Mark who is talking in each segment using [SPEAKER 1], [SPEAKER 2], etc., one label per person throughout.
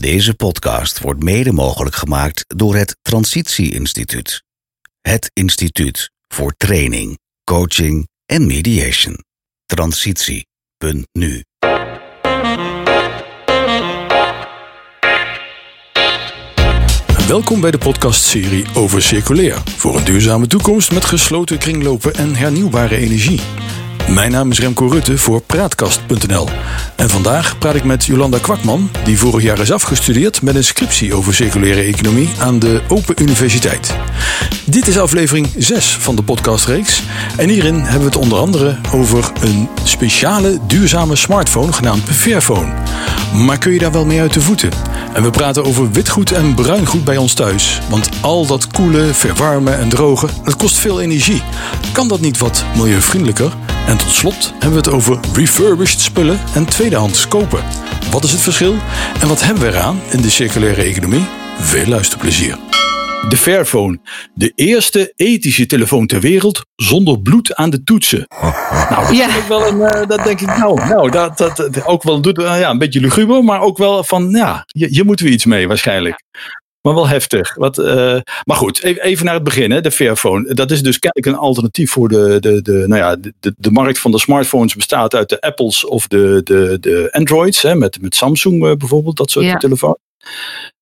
[SPEAKER 1] Deze podcast wordt mede mogelijk gemaakt door het Transitie Instituut. Het instituut voor training, coaching en mediation. Transitie.nu
[SPEAKER 2] Welkom bij de podcastserie over circulair. Voor een duurzame toekomst met gesloten kringlopen en hernieuwbare energie. Mijn naam is Remco Rutte voor Praatkast.nl. En vandaag praat ik met Jolanda Kwakman, die vorig jaar is afgestudeerd met een scriptie over circulaire economie aan de Open Universiteit. Dit is aflevering 6 van de podcastreeks. En hierin hebben we het onder andere over een speciale duurzame smartphone genaamd Fairphone. Maar kun je daar wel mee uit de voeten? En we praten over witgoed en bruingoed bij ons thuis. Want al dat koelen, verwarmen en drogen, dat kost veel energie. Kan dat niet wat milieuvriendelijker? En tot slot hebben we het over refurbished spullen en tweedehands kopen. Wat is het verschil en wat hebben we eraan in de circulaire economie? Veel luisterplezier. De Fairphone, de eerste ethische telefoon ter wereld zonder bloed aan de toetsen. Nou, dat,
[SPEAKER 3] Ja.
[SPEAKER 2] vind ik wel een, eh, dat denk ik nou, nou dat, dat, dat ook wel doet, eh, ja, een beetje luguber, maar ook wel van, ja, hier, hier moeten we iets mee waarschijnlijk. Maar wel heftig. Wat, eh, maar goed, even, even naar het begin. Hè, de Fairphone. Dat is dus kennelijk een alternatief voor de, de, de, nou ja, de, de, markt van de smartphones bestaat uit de Apples of de, de, de Androids. Hè, met, met Samsung eh, bijvoorbeeld, dat soort
[SPEAKER 3] Ja.
[SPEAKER 2] telefoons.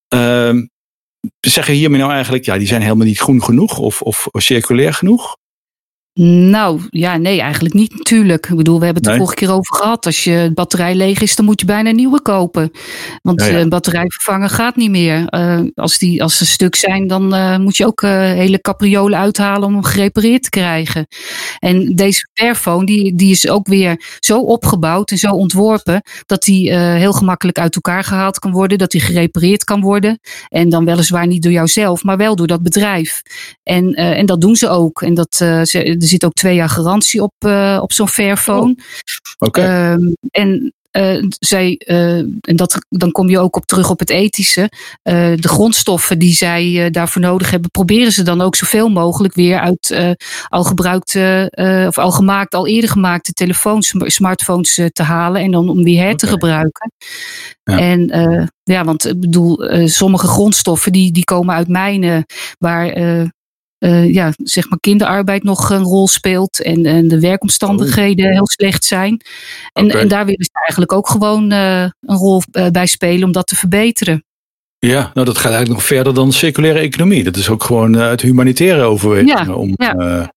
[SPEAKER 2] Ehm zeggen hiermee nou eigenlijk, ja, die zijn helemaal niet groen genoeg of, of circulair genoeg?
[SPEAKER 3] Nou, ja, nee, eigenlijk niet natuurlijk. Ik bedoel, we hebben het
[SPEAKER 2] Nee.
[SPEAKER 3] er vorige keer over gehad. Als je batterij leeg is, dan moet je bijna een nieuwe kopen. Want
[SPEAKER 2] Ja, ja.
[SPEAKER 3] eh, een batterij vervangen gaat niet meer. Eh, als, die, als ze stuk zijn, dan eh, moet je ook hele capriolen uithalen om hem gerepareerd te krijgen. En deze Fairphone, die, die is ook weer zo opgebouwd en zo ontworpen, dat die heel gemakkelijk uit elkaar gehaald kan worden, dat die gerepareerd kan worden. En dan weliswaar niet door jouzelf, maar wel door dat bedrijf. En, en dat doen ze ook. En dat, ze, er zit ook twee jaar garantie op, eh, op zo'n Fairphone.
[SPEAKER 2] Oké.
[SPEAKER 3] Ehm, en eh, zij, eh, en dat, dan kom je ook op terug op het ethische. De grondstoffen die zij daarvoor nodig hebben, proberen ze dan ook zoveel mogelijk weer uit al gebruikte of al gemaakt, al eerder gemaakte telefoons, sm- smartphones te halen en dan om die her te gebruiken.
[SPEAKER 2] Ja.
[SPEAKER 3] En ja, want ik bedoel, sommige grondstoffen die, die komen uit mijnen waar ja, zeg maar kinderarbeid nog een rol speelt en, en de werkomstandigheden heel slecht zijn. En, en daar willen ze eigenlijk ook gewoon eh, een rol eh, bij spelen om dat te verbeteren.
[SPEAKER 2] Ja, nou dat gaat eigenlijk nog verder dan circulaire economie. Dat is ook gewoon eh, uit humanitaire overwegingen.
[SPEAKER 3] Ja,
[SPEAKER 2] om,
[SPEAKER 3] ja.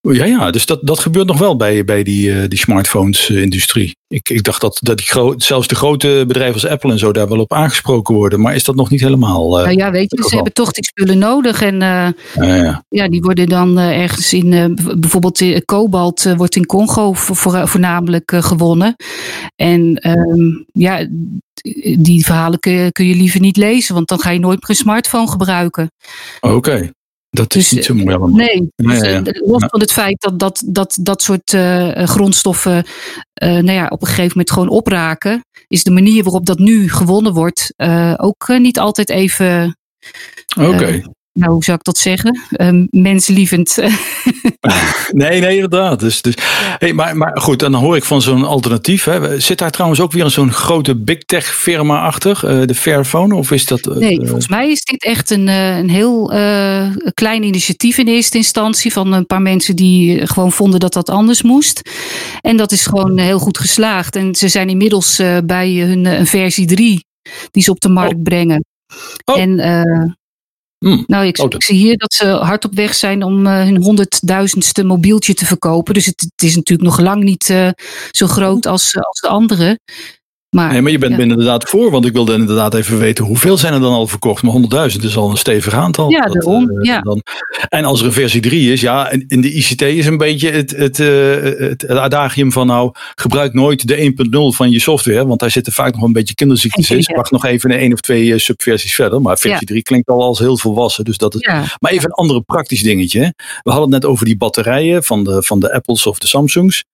[SPEAKER 2] Eh, ja, ja, dus dat, dat gebeurt nog wel bij, bij die, eh, die smartphones-industrie. Ik, ik dacht dat, dat die zelfs de grote bedrijven als Apple en zo daar wel op aangesproken worden. Maar is dat nog niet helemaal? eh,
[SPEAKER 3] nou ja, weet je, ze hebben toch die spullen nodig. En eh,
[SPEAKER 2] ja, ja.
[SPEAKER 3] ja, die worden dan eh, ergens in, eh, bijvoorbeeld eh, kobalt eh, wordt in Congo voor, voor- voornamelijk eh, gewonnen. En ehm, ja, die verhalen kun je, kun je liever niet lezen, want dan ga je nooit meer een smartphone gebruiken.
[SPEAKER 2] Oké, dat is
[SPEAKER 3] Dus,
[SPEAKER 2] niet zo mooi allemaal.
[SPEAKER 3] Nee, dus,
[SPEAKER 2] ja, ja.
[SPEAKER 3] eh, los van het feit dat dat, dat, dat soort eh, grondstoffen eh, nou ja, op een gegeven moment gewoon opraken, is de manier waarop dat nu gewonnen wordt eh, ook eh, niet altijd even,
[SPEAKER 2] Oké.
[SPEAKER 3] eh, nou hoe zou ik dat zeggen, Eh, menslievend.
[SPEAKER 2] Nee, nee, inderdaad. Dus, dus, hey, maar, maar goed, dan hoor ik van zo'n alternatief. Hè. Zit daar trouwens ook weer zo'n grote big tech firma achter, eh, de Fairphone? Of is dat... eh,
[SPEAKER 3] Nee,
[SPEAKER 2] eh,
[SPEAKER 3] volgens mij is dit echt een, een heel klein initiatief in eerste instantie van een paar mensen die gewoon vonden dat dat anders moest. En dat is gewoon heel goed geslaagd. En ze zijn inmiddels bij hun een versie 3 die ze op de markt brengen.
[SPEAKER 2] Oh.
[SPEAKER 3] En
[SPEAKER 2] hmm.
[SPEAKER 3] nou, ik,
[SPEAKER 2] Oh, dat-
[SPEAKER 3] ik zie hier dat ze hard op weg zijn om eh, hun honderdduizendste mobieltje te verkopen. Dus het, het is natuurlijk nog lang niet eh, zo groot als, eh, als de andere. Maar,
[SPEAKER 2] Nee, maar je bent
[SPEAKER 3] ja.
[SPEAKER 2] inderdaad voor, want ik wilde inderdaad even weten hoeveel zijn er dan al verkocht. Maar 100.000 is al een stevig aantal.
[SPEAKER 3] Ja, daarom,
[SPEAKER 2] eh,
[SPEAKER 3] ja.
[SPEAKER 2] Dan, en als er een versie 3 is, ja, en in de ICT is een beetje het, het, eh, het, het adagium van nou, gebruik nooit de 1.0 van je software, want daar zitten vaak nog een beetje kinderziektes in. Wacht nog even een één of twee eh, subversies verder. Maar versie 3 klinkt al als heel volwassen, dus dat is... Maar even een andere praktisch dingetje. We hadden het net over die batterijen van de, van de Apples of de Samsungs.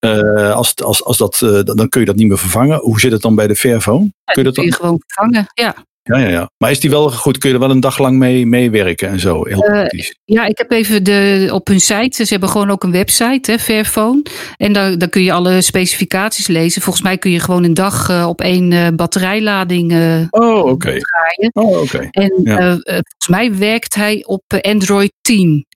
[SPEAKER 2] Eh, als, als, als dat, eh, dan dan kun je dat niet meer vervangen. Hoe zit het dan bij de Fairphone? Kun je dat
[SPEAKER 3] kun je
[SPEAKER 2] dan?
[SPEAKER 3] gewoon vervangen. Ja.
[SPEAKER 2] Ja, ja, ja. Maar is die wel goed? Kun je er wel een dag lang mee meewerken en zo? Heel
[SPEAKER 3] Eh. Ja, ik heb even de, op hun site, ze hebben gewoon ook een website, hè, Fairphone. En daar, daar kun je alle specificaties lezen. Volgens mij kun je gewoon een dag op één eh, batterijlading
[SPEAKER 2] Oh, oké.
[SPEAKER 3] draaien.
[SPEAKER 2] Oh, oké.
[SPEAKER 3] En
[SPEAKER 2] Ja.
[SPEAKER 3] volgens mij werkt hij op Android 10.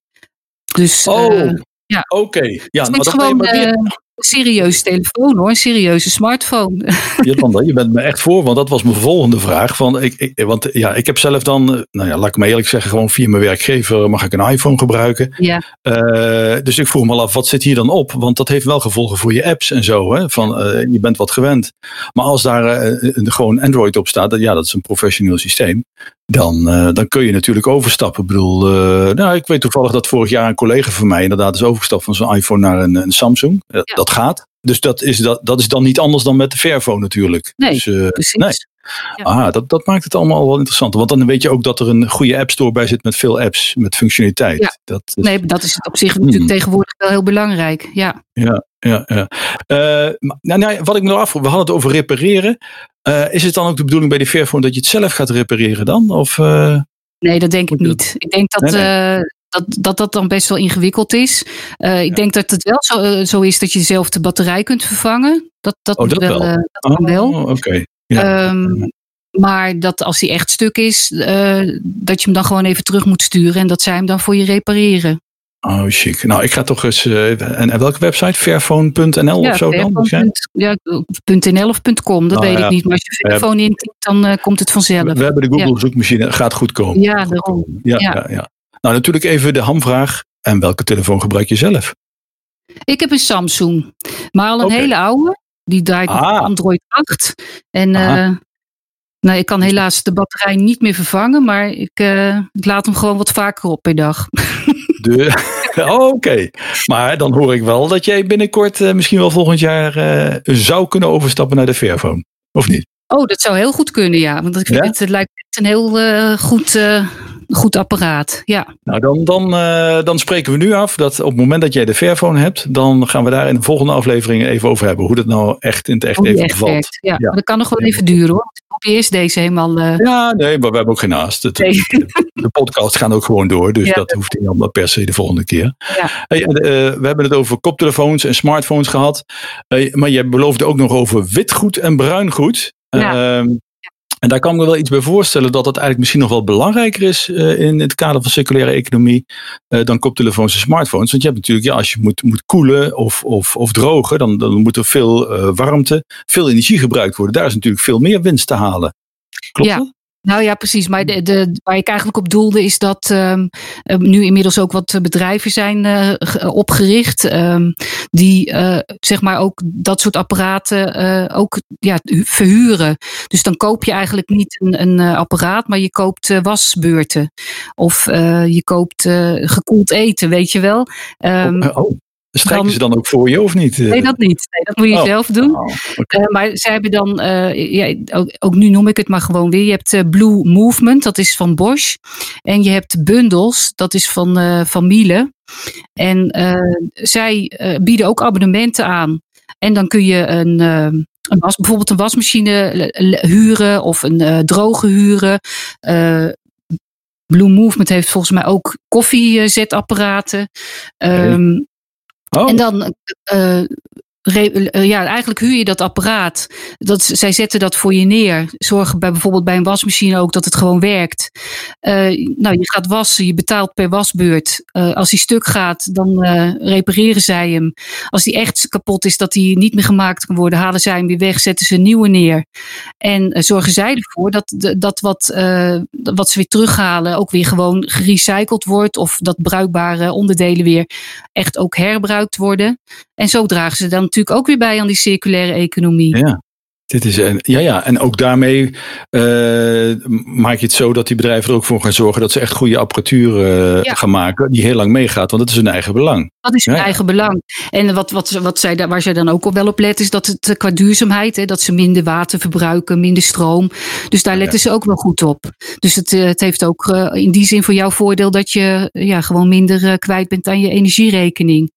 [SPEAKER 3] Dus
[SPEAKER 2] Oh,
[SPEAKER 3] ja.
[SPEAKER 2] oké. Ja,
[SPEAKER 3] het
[SPEAKER 2] nou,
[SPEAKER 3] is
[SPEAKER 2] dat
[SPEAKER 3] gewoon
[SPEAKER 2] maar weer-
[SPEAKER 3] een serieuze telefoon hoor, een serieuze smartphone.
[SPEAKER 2] Jolanda, je bent me echt voor, want dat was mijn volgende vraag. Van, ik, ik, want ja, ik heb zelf dan, eh, nou ja, laat ik me eerlijk zeggen, gewoon via mijn werkgever mag ik een iPhone gebruiken.
[SPEAKER 3] ja,
[SPEAKER 2] Eh, dus ik vroeg me al af, wat zit hier dan op? Want dat heeft wel gevolgen voor je apps en zo. Hè? Van, eh, je bent wat gewend. Maar als daar gewoon Android op staat, dat, ja, dat is een professioneel systeem. Dan, dan kun je natuurlijk overstappen. Ik bedoel, nou, ik weet toevallig dat vorig jaar een collega van mij inderdaad is overgestapt van zijn iPhone naar een, een Samsung.
[SPEAKER 3] Ja.
[SPEAKER 2] Dat gaat. Dus dat is, dat, dat is dan niet anders dan met de Fairphone natuurlijk.
[SPEAKER 3] Nee,
[SPEAKER 2] dus, eh,
[SPEAKER 3] precies.
[SPEAKER 2] nee.
[SPEAKER 3] Ja.
[SPEAKER 2] Ah, dat, dat maakt het allemaal wel interessant. Want dan weet je ook dat er een goede app store bij zit met veel apps, met functionaliteit.
[SPEAKER 3] Ja.
[SPEAKER 2] Dat is,
[SPEAKER 3] Nee, dat is op zich natuurlijk
[SPEAKER 2] Hmm.
[SPEAKER 3] tegenwoordig wel heel belangrijk. Ja.
[SPEAKER 2] Ja, ja, ja. Eh, nou, nou, wat ik me nog afvroeg, we hadden het over repareren. Eh, is het dan ook de bedoeling bij de Fairphone dat je het zelf gaat repareren dan? Of,
[SPEAKER 3] Nee, dat denk ik niet. Ik denk dat,
[SPEAKER 2] Nee, nee.
[SPEAKER 3] Dat, dat dat dan best wel ingewikkeld is. Eh, ik
[SPEAKER 2] Ja.
[SPEAKER 3] denk dat het wel zo, eh, zo is dat je zelf de batterij kunt vervangen. Dat, dat,
[SPEAKER 2] Oh, dat
[SPEAKER 3] wel,
[SPEAKER 2] wel.
[SPEAKER 3] eh, dat kan wel.
[SPEAKER 2] Oh, oké. Ja.
[SPEAKER 3] Ehm, maar dat als hij echt stuk is, dat je hem dan gewoon even terug moet sturen en dat zij hem dan voor je repareren.
[SPEAKER 2] oh, chic. Nou, ik ga toch eens. en, en welke website? Fairphone.nl of zo dan?
[SPEAKER 3] Punt- ja, .nl of .com, dat
[SPEAKER 2] Nou,
[SPEAKER 3] weet
[SPEAKER 2] ja.
[SPEAKER 3] ik niet. Maar als je Fairphone intikt, dan komt het vanzelf.
[SPEAKER 2] We, we hebben de Google zoekmachine. Gaat goed komen.
[SPEAKER 3] Ja, daarom.
[SPEAKER 2] Ja, ja.
[SPEAKER 3] Ja.
[SPEAKER 2] Nou, natuurlijk even de hamvraag. En welke telefoon gebruik je zelf?
[SPEAKER 3] Ik heb een Samsung, maar al een hele oude. Die draait op
[SPEAKER 2] Ah.
[SPEAKER 3] Android 8. En eh, nou, ik kan helaas de batterij niet meer vervangen, maar ik, eh, ik laat hem gewoon wat vaker op per dag.
[SPEAKER 2] De, oh, oké. Maar dan hoor ik wel dat jij binnenkort, eh, misschien wel volgend jaar, zou kunnen overstappen naar de Fairphone. Of niet?
[SPEAKER 3] Oh, dat zou heel goed kunnen, ja. Want ik vind
[SPEAKER 2] Ja?
[SPEAKER 3] het, het lijkt een heel goed, goed apparaat. Ja,
[SPEAKER 2] Nou, dan, dan, eh, dan spreken we nu af dat op het moment dat jij de Fairphone hebt, dan gaan we daar in de volgende aflevering even over hebben. Hoe dat nou echt in het echt even
[SPEAKER 3] echt werkt. Ja, dat kan nog wel even duren hoor. Probeer eerst deze helemaal... eh,
[SPEAKER 2] Ja, nee, maar we hebben ook geen haast. Het-
[SPEAKER 3] Nee.
[SPEAKER 2] De, de podcasts gaan ook gewoon door, dus
[SPEAKER 3] Ja.
[SPEAKER 2] dat hoeft niet allemaal per se de volgende keer.
[SPEAKER 3] Ja.
[SPEAKER 2] Hey, eh, we hebben het over koptelefoons en smartphones gehad. Eh, maar jij beloofde ook nog over witgoed en bruingoed.
[SPEAKER 3] Ja.
[SPEAKER 2] Ehm, en daar kan ik me wel iets bij voorstellen dat dat eigenlijk misschien nog wel belangrijker is eh, in het kader van circulaire economie eh, dan koptelefoons en smartphones. Want je hebt natuurlijk, ja, als je moet, moet koelen of, of, of drogen, dan, dan moet er veel eh, warmte, veel energie gebruikt worden. Daar is natuurlijk veel meer winst te halen. Klopt
[SPEAKER 3] Ja.
[SPEAKER 2] dat?
[SPEAKER 3] Nou ja, precies. Maar de, de, waar ik eigenlijk op doelde is dat ehm, eh, nu inmiddels ook wat bedrijven zijn eh, ge- opgericht. ehm, die eh, zeg maar ook dat soort apparaten ook ja, hu- verhuren. Dus dan koop je eigenlijk niet een, een apparaat, maar je koopt wasbeurten. Of je koopt gekoeld eten, weet je wel. Ehm,
[SPEAKER 2] oh, oh. Strijken
[SPEAKER 3] dan-
[SPEAKER 2] ze dan ook voor je of niet?
[SPEAKER 3] nee, dat niet. Nee, dat moet je
[SPEAKER 2] Oh.
[SPEAKER 3] zelf doen.
[SPEAKER 2] Oh.
[SPEAKER 3] Eh, maar zij hebben dan, eh, ja, ook, ook nu noem ik het maar gewoon weer. Je hebt eh, Blue Movement, dat is van Bosch. En je hebt Bundles, dat is van, van Miele. En zij bieden ook abonnementen aan. En dan kun je een, een was, bijvoorbeeld een wasmachine huren of een droge huren. Blue Movement heeft volgens mij ook koffiezetapparaten. Ehm
[SPEAKER 2] Oh,
[SPEAKER 3] en dan, eh, ja, eigenlijk huur je dat apparaat. Dat, zij zetten dat voor je neer. Zorgen bij bijvoorbeeld bij een wasmachine ook dat het gewoon werkt. Eh, nou, je gaat wassen, je betaalt per wasbeurt. Eh, als die stuk gaat, dan eh, repareren zij hem. Als die echt kapot is, dat die niet meer gemaakt kan worden, halen zij hem weer weg, zetten ze een nieuwe neer. En eh, zorgen zij ervoor dat, dat wat, eh, wat ze weer terughalen ook weer gewoon gerecycled wordt. Of dat bruikbare onderdelen weer echt ook herbruikt worden. En zo dragen ze dan natuurlijk ook weer bij aan die circulaire economie.
[SPEAKER 2] ja. Dit is, een- ja, ja, en ook daarmee eh, maak je het zo dat die bedrijven er ook voor gaan zorgen dat ze echt goede apparatuur eh,
[SPEAKER 3] Ja.
[SPEAKER 2] gaan maken, die heel lang meegaat, want dat is hun eigen belang.
[SPEAKER 3] Dat is hun
[SPEAKER 2] Ja, ja.
[SPEAKER 3] eigen belang. En wat, wat, wat zij, daar- waar zij dan ook wel op letten, is dat het eh, qua duurzaamheid, hè, dat ze minder water verbruiken, minder stroom. Dus daar letten ze ook wel goed op. Dus het, het heeft ook in die zin voor jou voordeel dat je ja, gewoon minder kwijt bent aan je energierekening.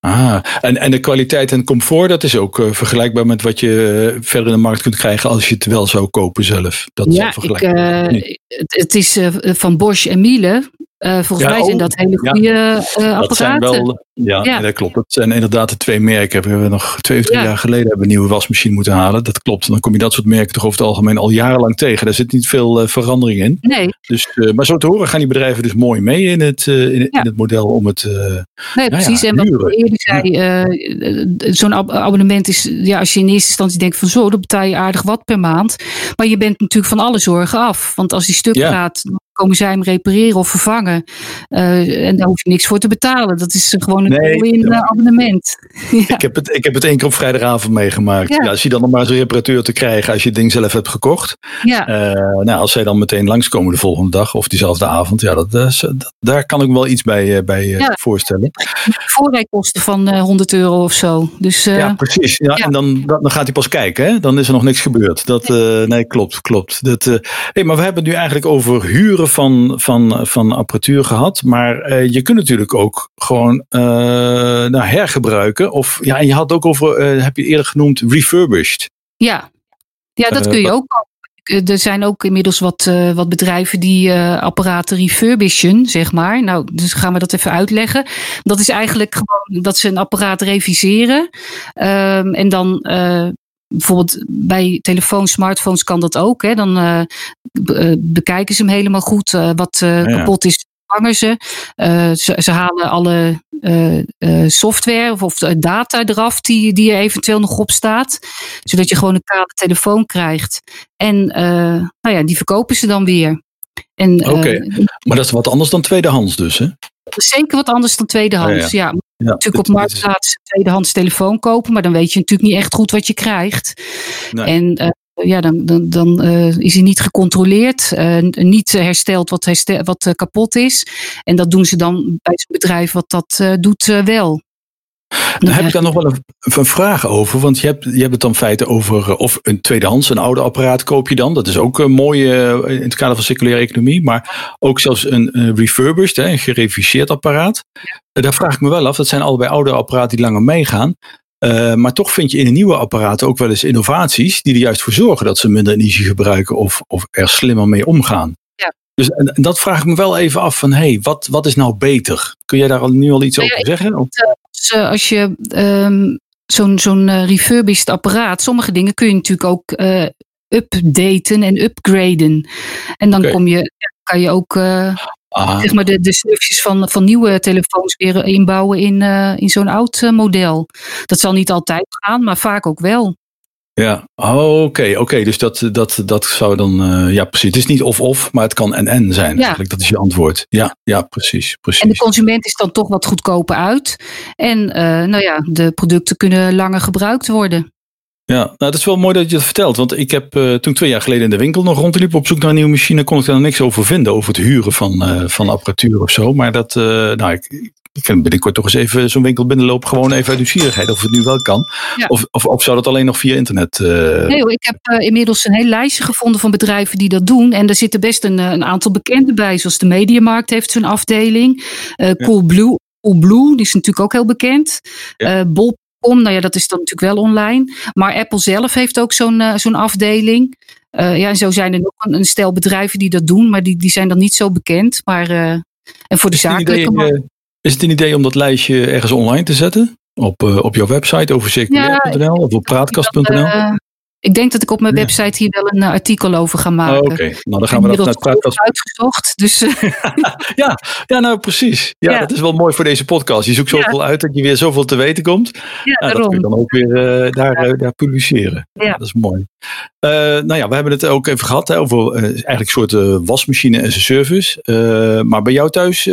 [SPEAKER 2] Ah, en, en de kwaliteit en comfort, dat is ook uh, vergelijkbaar met wat je uh, verder in de markt kunt krijgen als je het wel zou kopen zelf. Dat
[SPEAKER 3] ja, ik, uh, het, het, is van Bosch en Miele. Volgens ja, mij zijn oh, dat hele goede ja, apparaten. Dat zijn wel,
[SPEAKER 2] ja, ja. dat klopt. Dat zijn inderdaad de twee merken. We hebben nog twee of drie jaar geleden hebben een nieuwe wasmachine moeten halen. Dat klopt. Dan kom je dat soort merken toch over het algemeen al jarenlang tegen. Daar zit niet veel uh, verandering in.
[SPEAKER 3] Nee.
[SPEAKER 2] Dus, maar zo te horen gaan die bedrijven dus mooi mee in het, in, in, het model om het
[SPEAKER 3] Nee, precies. en wat eerder zei, zo'n ab abonnement is, ja, als je in eerste instantie denkt van zo, dan betaal je aardig wat per maand. Maar je bent natuurlijk van alle zorgen af. Want als die stuk gaat, komen zij hem repareren of vervangen. en daar hoef je niks voor te betalen. Dat is gewoon een nee, in abonnement.
[SPEAKER 2] Ja. Ik, heb het, ik heb het één keer op vrijdagavond meegemaakt. Ja. als je dan nog maar zo'n reparateur te krijgen als je het ding zelf hebt gekocht.
[SPEAKER 3] Ja.
[SPEAKER 2] Uh, nou, als zij dan meteen langskomen de volgende dag of diezelfde avond. Ja, dat, dat daar kan ik wel iets bij, bij ja. voorstellen.
[SPEAKER 3] Voorrijkosten van 100 euro of zo. Dus,
[SPEAKER 2] ja, precies. Ja, En dan, dan gaat hij pas kijken. Hè? Dan is er nog niks gebeurd. Dat, nee, klopt, klopt. Dat, hey, maar we hebben het nu eigenlijk over huren van, van, van apparatuur gehad. Maar je kunt natuurlijk ook gewoon nou, hergebruiken. Of, ja, en je had ook over, uh, heb je eerder genoemd, refurbished.
[SPEAKER 3] Ja, ja dat uh, kun je ook. Er zijn ook inmiddels wat, uh, wat bedrijven die apparaten refurbishen, zeg maar. Nou, dus gaan we dat even uitleggen. Dat is eigenlijk gewoon dat ze een apparaat reviseren. Um, en dan bijvoorbeeld bij telefoons, smartphones kan dat ook. Hè. Dan uh, bekijken ze hem helemaal goed. Uh, wat uh, ja. kapot is, vangen ze. ze. Ze halen alle software of, of data eraf die, die er eventueel nog op staat. Zodat je gewoon een kale telefoon krijgt. En nou ja, die verkopen ze dan weer.
[SPEAKER 2] Oké, okay. maar dat is wat anders dan tweedehands dus, hè?
[SPEAKER 3] Zeker wat anders dan tweedehands, oh, ja. ja. Ja. natuurlijk op marktplaats een tweedehands telefoon kopen, maar dan weet je natuurlijk niet echt goed wat je krijgt. Nee. En ja, dan, dan, dan uh, is hij niet gecontroleerd, uh, niet hersteld wat, herstel, wat kapot is. En dat doen ze dan bij zo'n bedrijf wat dat doet wel.
[SPEAKER 2] Dan heb ik daar nog wel een, een, vraag over. Want je hebt, je hebt het dan feiten over of een tweedehands, een oude apparaat koop je dan. Dat is ook een mooie in het kader van circulaire economie. Maar ook zelfs een, een refurbished, hè, een gereviseerd apparaat. Daar vraag ik me wel af. Dat zijn allebei oude apparaten die langer meegaan. Uh, maar toch vind je in de nieuwe apparaten ook wel eens innovaties die er juist voor zorgen dat ze minder energie gebruiken of, of er slimmer mee omgaan. Dus en, en dat vraag ik me wel even af van, hé, hey, wat, wat is nou beter? Kun jij daar al, nu al iets nou ja, over zeggen?
[SPEAKER 3] Als, als je um, zo'n zo'n uh, refurbished apparaat, sommige dingen kun je natuurlijk ook uh, updaten en upgraden. En dan okay. kom je, kan je ook Ah. Zeg maar de, de snufjes van, van nieuwe telefoons weer inbouwen in, in zo'n oud model. Dat zal niet altijd gaan, maar vaak ook wel.
[SPEAKER 2] Ja, oh, oké, oké. Okay. Dus dat, dat, dat zou dan, uh, ja precies. Het is niet of-of, maar het kan en-en zijn ja. eigenlijk. Dat is je antwoord. Ja, ja precies, precies.
[SPEAKER 3] En de consument is dan toch wat goedkoper uit. En nou ja, de producten kunnen langer gebruikt worden.
[SPEAKER 2] Ja, nou, dat is wel mooi dat je dat vertelt. Want ik heb uh, toen twee jaar geleden in de winkel nog rondliep op zoek naar een nieuwe machine, kon ik daar niks over vinden. Over het huren van, uh, van apparatuur of zo. Maar dat, uh, nou, ik, ik kan binnenkort toch eens even zo'n winkel binnenlopen. Gewoon even uit nieuwsgierigheid of het nu wel kan. Ja. Of, of, of, zou dat alleen nog via internet?
[SPEAKER 3] Nee hoor, ik heb inmiddels een heel lijstje gevonden van bedrijven die dat doen. En er zitten best een, een aantal bekende bij. Zoals de Mediamarkt heeft zo'n afdeling. Coolblue. Coolblue, die is natuurlijk ook heel bekend. Ja. Bol om. Nou ja, dat is dan natuurlijk wel online. Maar Apple zelf heeft ook zo'n uh, zo'n afdeling. Uh, ja, en zo zijn er nog een, een, stel bedrijven die dat doen, maar die, die zijn dan niet zo bekend. Maar uh, en voor de zakelijke
[SPEAKER 2] markt. Is het een idee om dat lijstje ergens online te zetten? Op, op jouw website over circulair.nl ja, of op praatkast.nl?
[SPEAKER 3] Ik denk dat ik op mijn website hier wel een uh, artikel over ga maken.
[SPEAKER 2] Oh, Oké, okay. nou dan gaan we dat naar
[SPEAKER 3] uitgezocht. Dus,
[SPEAKER 2] ja, ja, nou precies. Ja, ja, dat is wel mooi voor deze podcast. Je zoekt zoveel ja. uit dat je weer zoveel te weten komt.
[SPEAKER 3] Ja,
[SPEAKER 2] nou, dat kun je dan ook weer uh, daar, daar publiceren. Ja. Dat is mooi. nou ja, we hebben het ook even gehad hè, over eigenlijk soorten wasmachine en service. maar bij jou thuis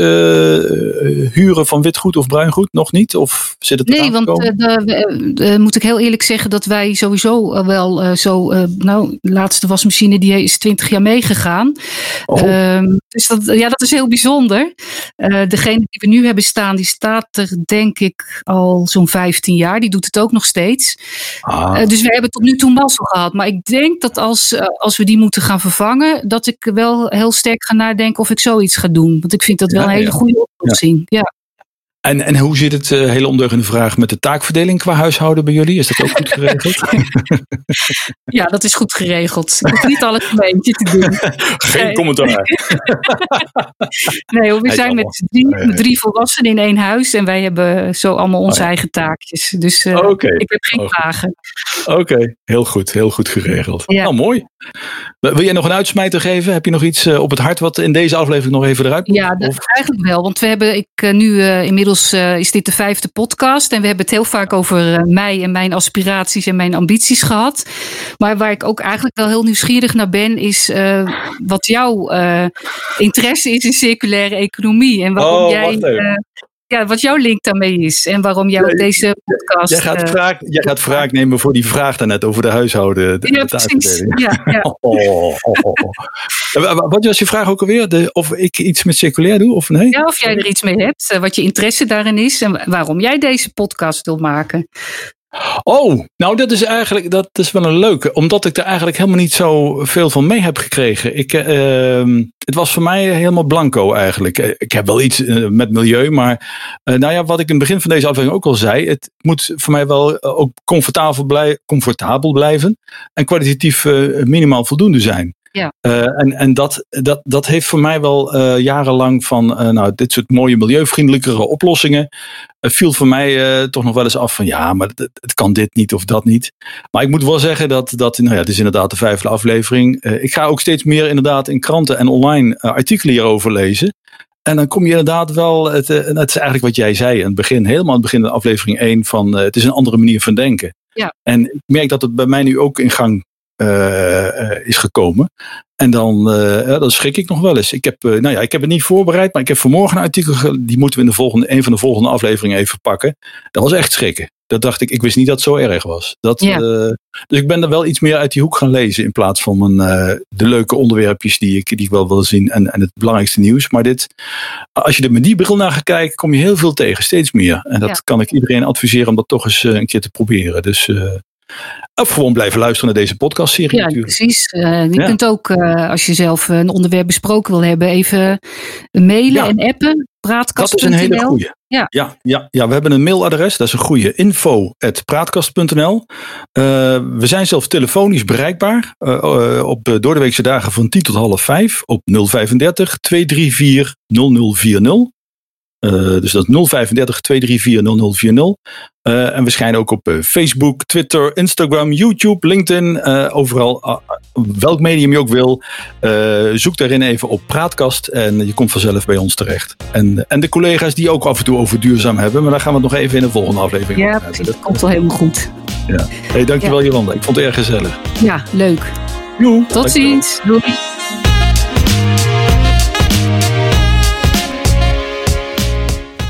[SPEAKER 2] huren van witgoed of bruingoed nog niet? Of zit het
[SPEAKER 3] Nee, want moet ik heel eerlijk zeggen dat wij sowieso wel uh, zo, uh, nou, de laatste wasmachine die is 20 jaar meegegaan. Oh. Uh, dus dat, ja, dat is heel bijzonder. Uh, degene die we nu hebben staan, die staat er denk ik al zo'n 15 jaar. Die doet het ook nog steeds. Ah. dus we hebben tot nu toe mazzel gehad. Maar ik denk dat als, als we die moeten gaan vervangen, dat ik wel heel sterk ga nadenken of ik zoiets ga doen. Want ik vind dat wel een hele goede oplossing. Ja.
[SPEAKER 2] En, en hoe zit het, uh, hele ondeugende vraag, met de taakverdeling qua huishouden bij jullie? Is dat ook goed geregeld?
[SPEAKER 3] ja, dat is goed geregeld. Ik hoef niet alles een beetje te doen.
[SPEAKER 2] Geen commentaar.
[SPEAKER 3] nee, we zijn met drie, met drie volwassenen in één huis en wij hebben zo allemaal onze oh, eigen taakjes. Dus uh, ik heb geen vragen.
[SPEAKER 2] Oké, heel goed, heel goed geregeld. Ja. Nou, mooi. Wil jij nog een uitsmijter geven? Heb je nog iets uh, op het hart wat in deze aflevering nog even eruit moet?
[SPEAKER 3] Ja, eigenlijk wel. Want we hebben, ik nu inmiddels is dit de vijfde podcast en we hebben het heel vaak over mij en mijn aspiraties en mijn ambities gehad. Maar waar ik ook eigenlijk wel heel nieuwsgierig naar ben, is wat jouw interesse is in circulaire economie. En waarom oh, jij ja, wat jouw link daarmee is en waarom jij op deze podcast.
[SPEAKER 2] Jij gaat, vraag, jij gaat vraag nemen voor die vraag daarnet over de huishouden. De,
[SPEAKER 3] ja, precies. Ja, ja.
[SPEAKER 2] Oh, oh, oh, wat was je vraag ook alweer? De, of ik iets met circulair doe of nee?
[SPEAKER 3] Ja, of jij er iets mee hebt, wat je interesse daarin is en waarom jij deze podcast wil maken.
[SPEAKER 2] Oh, nou dat is eigenlijk dat is wel een leuke, omdat ik er eigenlijk helemaal niet zo veel van mee heb gekregen. Ik, uh, het was voor mij helemaal blanco eigenlijk. Eh, ik heb wel iets uh, met milieu, maar nou ja, wat ik in het begin van deze aflevering ook al zei, het moet voor mij wel ook comfortabel, comfortabel blijven en kwalitatief minimaal voldoende zijn.
[SPEAKER 3] Ja.
[SPEAKER 2] Uh, en en dat, dat, dat heeft voor mij wel uh, jarenlang van uh, nou, dit soort mooie milieuvriendelijkere oplossingen. viel voor mij toch nog wel eens af van ja, maar het, het, kan dit niet of dat niet. Maar ik moet wel zeggen dat, dat nou ja, het is inderdaad de vijfde aflevering. ik ga ook steeds meer inderdaad in kranten en online artikelen hierover lezen. En dan kom je inderdaad wel, het, het is eigenlijk wat jij zei in het begin, helemaal aan het begin van aflevering 1, van het is een andere manier van denken.
[SPEAKER 3] Ja.
[SPEAKER 2] En ik merk dat het bij mij nu ook in gang uh, is gekomen. En dan, uh, dan schrik ik nog wel eens. Ik heb, uh, nou ja, ik heb het niet voorbereid, maar ik heb vanmorgen een artikel, die moeten we in de volgende, een van de volgende afleveringen even pakken. Dat was echt schrikken. Dat dacht ik, ik wist niet dat het zo erg was. Dat, ja. dus ik ben er wel iets meer uit die hoek gaan lezen in plaats van mijn, de leuke onderwerpjes die ik, die ik wel wil zien en, en het belangrijkste nieuws. Maar dit, als je er met die bril naar gaat kijken, kom je heel veel tegen, steeds meer. En dat ja. kan ik iedereen adviseren om dat toch eens een keer te proberen. Dus of gewoon blijven luisteren naar deze podcastserie
[SPEAKER 3] ja,
[SPEAKER 2] natuurlijk.
[SPEAKER 3] precies. Uh, je ja. kunt ook, uh, als je zelf een onderwerp besproken wil hebben, even mailen ja. en appen. Praatkast.
[SPEAKER 2] Dat is een hele goede. Ja. Ja, ja, ja, we hebben een mailadres. Dat is een goede. info.praatkast.nl uh, We zijn zelf telefonisch bereikbaar. op doordeweekse dagen van 10 tot half 5 op 035 234 0040. Uh, dus dat is 035 234 0040. Uh, en we schijnen ook op uh, Facebook, Twitter, Instagram, YouTube, LinkedIn. overal, welk medium je ook wil. zoek daarin even op Praatkast en je komt vanzelf bij ons terecht. En, en de collega's die ook af en toe over duurzaam hebben. Maar daar gaan we het nog even in de volgende aflevering
[SPEAKER 3] ja, over hebben. dat komt wel helemaal goed.
[SPEAKER 2] Ja. Hey, dankjewel ja. Jolanda. Ik vond het erg gezellig.
[SPEAKER 3] Ja, leuk.
[SPEAKER 2] Joe,
[SPEAKER 3] Tot ziens. Doei.